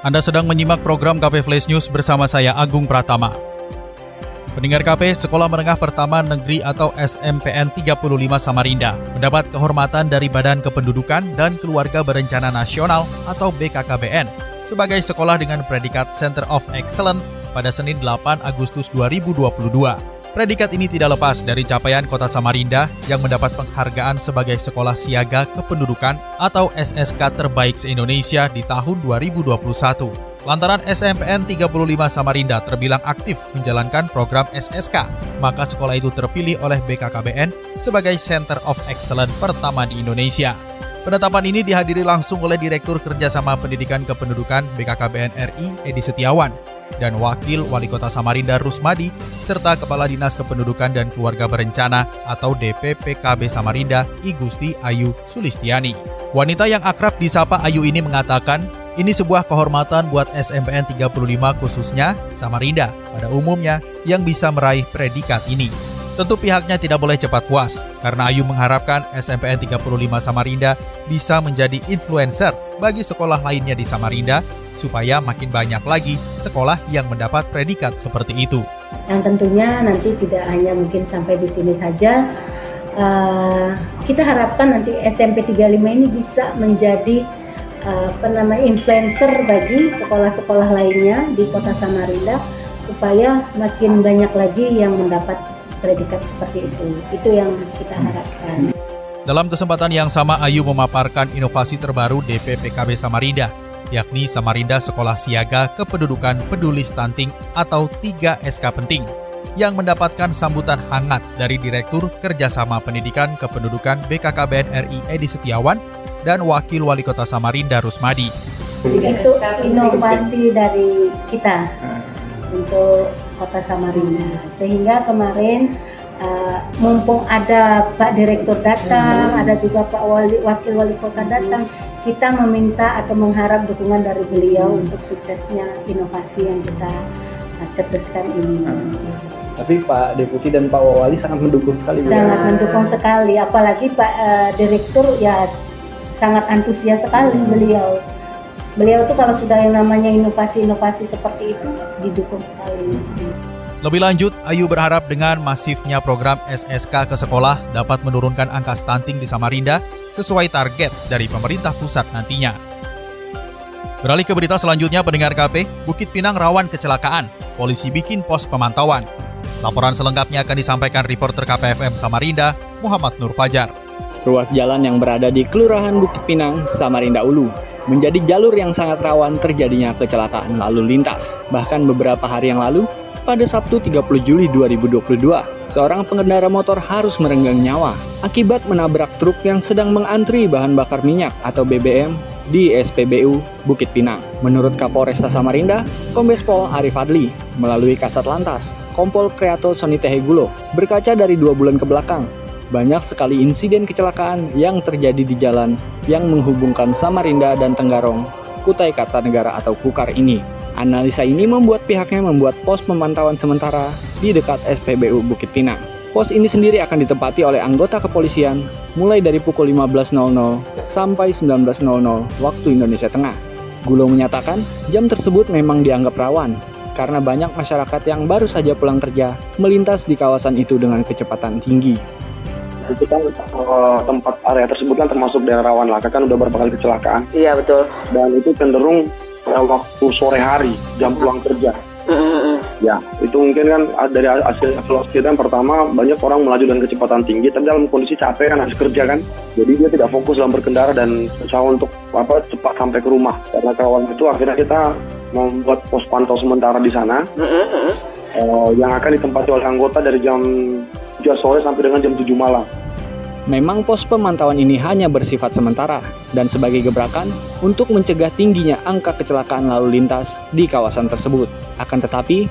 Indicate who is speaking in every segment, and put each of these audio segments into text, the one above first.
Speaker 1: Anda sedang menyimak program KP Flash News bersama saya Agung Pratama. Pendengar KP Sekolah Menengah Pertama Negeri atau SMPN 35 Samarinda mendapat kehormatan dari Badan Kependudukan dan Keluarga Berencana Nasional atau BKKBN sebagai sekolah dengan predikat Center of Excellence pada Senin 8 Agustus 2022. Predikat ini tidak lepas dari capaian Kota Samarinda yang mendapat penghargaan sebagai Sekolah Siaga Kependudukan atau SSK terbaik se-Indonesia di tahun 2021. Lantaran SMPN 35 Samarinda terbilang aktif menjalankan program SSK, maka sekolah itu terpilih oleh BKKBN sebagai Center of Excellence pertama di Indonesia. Penetapan ini dihadiri langsung oleh Direktur Kerjasama Pendidikan Kependudukan BKKBN RI Edi Setiawan dan Wakil Wali Kota Samarinda Rusmadi, serta Kepala Dinas Kependudukan dan Keluarga Berencana atau DPPKB Samarinda, Igusti Ayu Sulistiani. Wanita yang akrab disapa Ayu ini mengatakan, ini sebuah kehormatan buat SMPN 35 khususnya Samarinda pada umumnya yang bisa meraih predikat ini. Tentu pihaknya tidak boleh cepat puas, karena Ayu mengharapkan SMPN 35 Samarinda bisa menjadi influencer bagi sekolah lainnya di Samarinda supaya makin banyak lagi sekolah yang mendapat predikat seperti itu.
Speaker 2: Yang tentunya nanti tidak hanya mungkin sampai di sini saja, uh, kita harapkan nanti SMP 35 ini bisa menjadi uh, apa influencer bagi sekolah-sekolah lainnya di Kota Samarinda supaya makin banyak lagi yang mendapat predikat seperti itu. Itu yang kita harapkan.
Speaker 1: Dalam kesempatan yang sama, Ayu memaparkan inovasi terbaru DPPKB Samarinda yakni Samarinda Sekolah Siaga Kependudukan Peduli Stunting atau 3 SK Penting, yang mendapatkan sambutan hangat dari Direktur Kerjasama Pendidikan Kependudukan BKKBN RI Edi Setiawan dan Wakil Wali Kota Samarinda Rusmadi.
Speaker 2: Itu inovasi dari kita untuk Kota Samarinda, sehingga kemarin uh, mumpung ada Pak Direktur datang, ada juga Pak Wali, Wakil Wali Kota datang, kita meminta atau mengharap dukungan dari beliau hmm. untuk suksesnya inovasi yang kita cetuskan ini. Hmm.
Speaker 3: Tapi Pak Deputi dan Pak Wali sangat mendukung sekali.
Speaker 2: Sangat ya. mendukung sekali, apalagi Pak uh, Direktur ya sangat antusias sekali hmm. beliau. Beliau tuh kalau sudah yang namanya inovasi-inovasi seperti itu didukung sekali.
Speaker 1: Lebih lanjut, Ayu berharap dengan masifnya program SSK ke sekolah dapat menurunkan angka stunting di Samarinda sesuai target dari pemerintah pusat nantinya. Beralih ke berita selanjutnya, pendengar KP, Bukit Pinang rawan kecelakaan. Polisi bikin pos pemantauan. Laporan selengkapnya akan disampaikan reporter KPFM Samarinda, Muhammad Nur Fajar.
Speaker 4: Ruas jalan yang berada di Kelurahan Bukit Pinang, Samarinda Ulu, menjadi jalur yang sangat rawan terjadinya kecelakaan lalu lintas. Bahkan beberapa hari yang lalu, pada Sabtu 30 Juli 2022, seorang pengendara motor harus merenggang nyawa akibat menabrak truk yang sedang mengantri bahan bakar minyak atau BBM di SPBU Bukit Pinang. Menurut Kapolresta Samarinda, Kombes Pol Arif Adli, melalui Kasat Lantas, Kompol Kreato Soni Tehegulo, berkaca dari dua bulan ke belakang, banyak sekali insiden kecelakaan yang terjadi di jalan yang menghubungkan Samarinda dan Tenggarong, Kutai Kartanegara atau Kukar ini. Analisa ini membuat pihaknya membuat pos pemantauan sementara di dekat SPBU Bukit Pinang. Pos ini sendiri akan ditempati oleh anggota kepolisian mulai dari pukul 15.00 sampai 19.00 waktu Indonesia Tengah. Gulo menyatakan jam tersebut memang dianggap rawan karena banyak masyarakat yang baru saja pulang kerja melintas di kawasan itu dengan kecepatan tinggi.
Speaker 5: Itu kan uh, tempat area tersebut kan termasuk daerah rawan laka kan udah beberapa kali kecelakaan.
Speaker 6: Iya betul.
Speaker 5: Dan itu cenderung waktu sore hari jam pulang kerja. Ya, itu mungkin kan dari hasil evaluasi dan pertama banyak orang melaju dengan kecepatan tinggi, tapi dalam kondisi capek kan harus kerja kan, jadi dia tidak fokus dalam berkendara dan berusaha untuk apa cepat sampai ke rumah. Karena kawan itu akhirnya kita membuat pos pantau sementara di sana, uh, yang akan ditempati oleh anggota dari jam 3 sore sampai dengan jam 7 malam.
Speaker 4: Memang pos pemantauan ini hanya bersifat sementara dan sebagai gebrakan untuk mencegah tingginya angka kecelakaan lalu lintas di kawasan tersebut. Akan tetapi,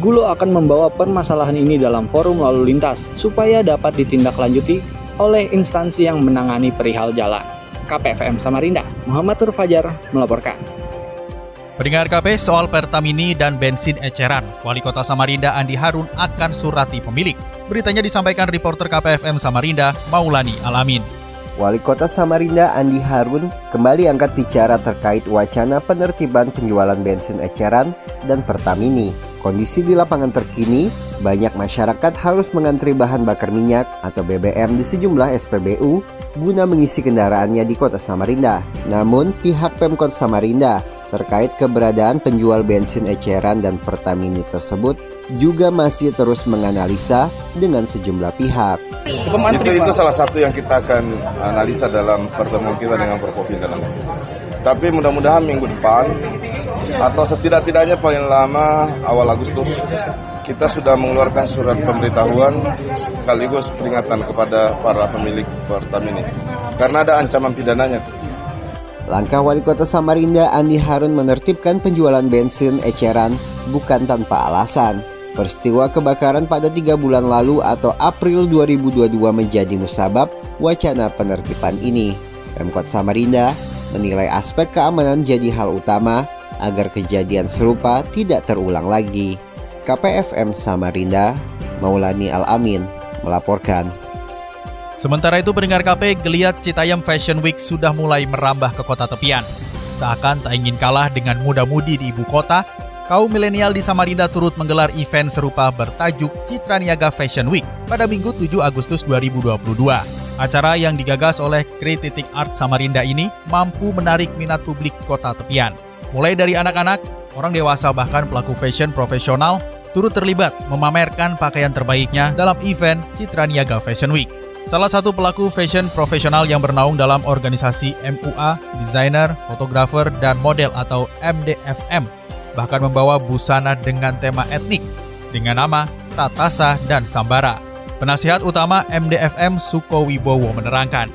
Speaker 4: Gulo akan membawa permasalahan ini dalam forum lalu lintas supaya dapat ditindaklanjuti oleh instansi yang menangani perihal jalan. KPFM Samarinda, Muhammad Nur Fajar melaporkan.
Speaker 1: Pendengar KP soal Pertamini dan bensin eceran, Wali Kota Samarinda Andi Harun akan surati pemilik. Beritanya disampaikan reporter KPFM Samarinda, Maulani Alamin.
Speaker 6: Wali Kota Samarinda Andi Harun kembali angkat bicara terkait wacana penertiban penjualan bensin eceran dan Pertamini. Kondisi di lapangan terkini, banyak masyarakat harus mengantri bahan bakar minyak atau BBM di sejumlah SPBU guna mengisi kendaraannya di kota Samarinda. Namun, pihak Pemkot Samarinda terkait keberadaan penjual bensin eceran dan Pertamini tersebut juga masih terus menganalisa dengan sejumlah pihak.
Speaker 7: Itu, itu salah satu yang kita akan analisa dalam pertemuan kita dengan Forkopimda nanti. Tapi mudah-mudahan minggu depan atau setidak-tidaknya paling lama awal Agustus kita sudah mengeluarkan surat pemberitahuan sekaligus peringatan kepada para pemilik Pertamini karena ada ancaman pidananya.
Speaker 6: Langkah Wali Kota Samarinda Andi Harun menertibkan penjualan bensin eceran bukan tanpa alasan. Peristiwa kebakaran pada tiga bulan lalu atau April 2022 menjadi musabab wacana penertiban ini. Pemkot Samarinda menilai aspek keamanan jadi hal utama agar kejadian serupa tidak terulang lagi. KPFM Samarinda, Maulani Al-Amin, melaporkan.
Speaker 1: Sementara itu pendengar KP, geliat Citayam Fashion Week sudah mulai merambah ke kota tepian. Seakan tak ingin kalah dengan muda-mudi di ibu kota, kaum milenial di Samarinda turut menggelar event serupa bertajuk Citra Niaga Fashion Week pada Minggu 7 Agustus 2022. Acara yang digagas oleh Creative Art Samarinda ini mampu menarik minat publik kota tepian. Mulai dari anak-anak, orang dewasa bahkan pelaku fashion profesional turut terlibat memamerkan pakaian terbaiknya dalam event Citra Niaga Fashion Week. Salah satu pelaku fashion profesional yang bernaung dalam organisasi MUA, desainer, fotografer, dan model atau MDFM, bahkan membawa busana dengan tema etnik dengan nama Tatasa dan Sambara. Penasihat utama MDFM Suko Wibowo menerangkan,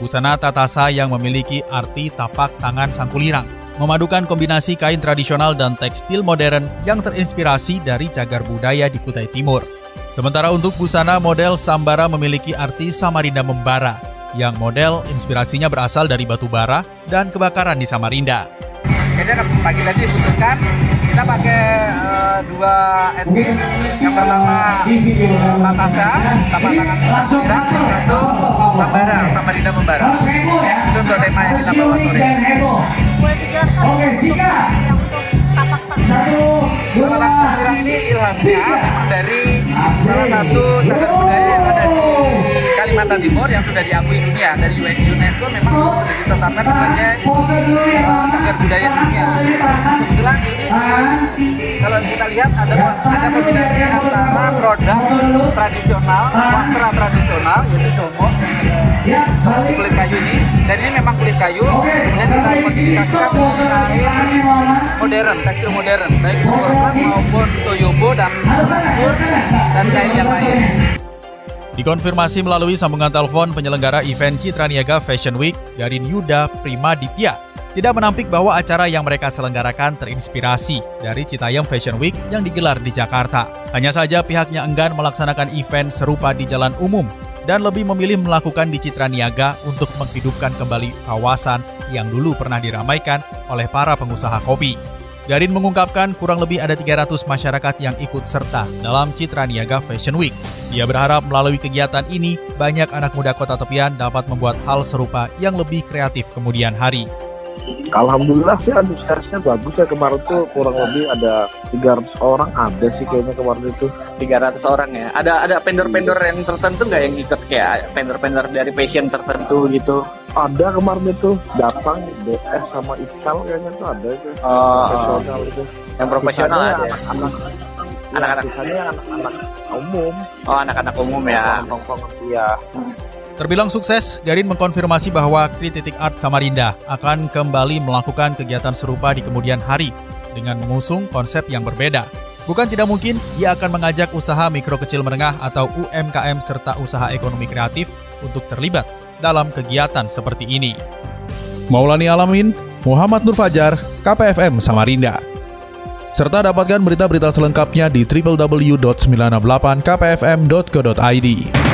Speaker 1: busana Tatasa yang memiliki arti tapak tangan sangkulirang, memadukan kombinasi kain tradisional dan tekstil modern yang terinspirasi dari cagar budaya di Kutai Timur. Sementara untuk busana model Sambara memiliki arti Samarinda Membara, yang model inspirasinya berasal dari batu bara dan kebakaran di Samarinda.
Speaker 8: Jadi pagi tadi diputuskan kita pakai uh, dua etnis, yang pertama Tatasa, tapak tangan yang satu Sambara, Samarinda Membara. Itu untuk tema yang kita bawa sore. Boleh dijelaskan Sikat. Tapak tangan ini ilhamnya dari salah satu cagar budaya yang ada di Kalimantan Timur yang sudah diakui dunia dari UNESCO memang sudah ditetapkan sebagai uh, cagar budaya dunia. Kebetulan ini kalau kita lihat ada ada kombinasi antara produk tradisional, wastra tradisional yaitu comok seperti kulit kayu ini. Dan ini memang kulit kayu. Kemudian kita modifikasikan modern, tekstil modern. Baik itu maupun toyobo dan dan kain yang lain.
Speaker 1: Dikonfirmasi melalui sambungan telepon penyelenggara event Citra Niaga Fashion Week, Garin Yuda Prima Ditya, tidak menampik bahwa acara yang mereka selenggarakan terinspirasi dari Citayam Fashion Week yang digelar di Jakarta. Hanya saja pihaknya enggan melaksanakan event serupa di jalan umum dan lebih memilih melakukan di Citra Niaga untuk menghidupkan kembali kawasan yang dulu pernah diramaikan oleh para pengusaha kopi. Garin mengungkapkan kurang lebih ada 300 masyarakat yang ikut serta dalam Citra Niaga Fashion Week. Dia berharap melalui kegiatan ini, banyak anak muda kota tepian dapat membuat hal serupa yang lebih kreatif kemudian hari.
Speaker 9: Alhamdulillah sih antusiasnya bagus ya. Kemarin tuh kurang lebih ada 300 orang. Ada sih kayaknya kemarin itu.
Speaker 4: 300 orang ya. Ada ada vendor-vendor yang tertentu nggak yang ikut? Kayak vendor-vendor dari fashion tertentu gitu?
Speaker 9: Ada kemarin itu. Datang DS sama Ical kayaknya tuh ada itu.
Speaker 4: Oh,
Speaker 9: profesional itu.
Speaker 4: Yang profesional ada
Speaker 9: anak-anak.
Speaker 4: Anak-anak.
Speaker 9: sisanya anak-anak umum.
Speaker 4: Oh anak-anak umum ya.
Speaker 9: Nongkrong iya
Speaker 1: Terbilang sukses, Garin mengkonfirmasi bahwa Kritik Art Samarinda akan kembali melakukan kegiatan serupa di kemudian hari dengan mengusung konsep yang berbeda. Bukan tidak mungkin, ia akan mengajak usaha mikro kecil menengah atau UMKM serta usaha ekonomi kreatif
Speaker 10: untuk terlibat dalam kegiatan seperti ini.
Speaker 1: Maulani Alamin, Muhammad Nur Fajar, KPFM Samarinda. Serta dapatkan berita-berita selengkapnya di www.968kpfm.co.id.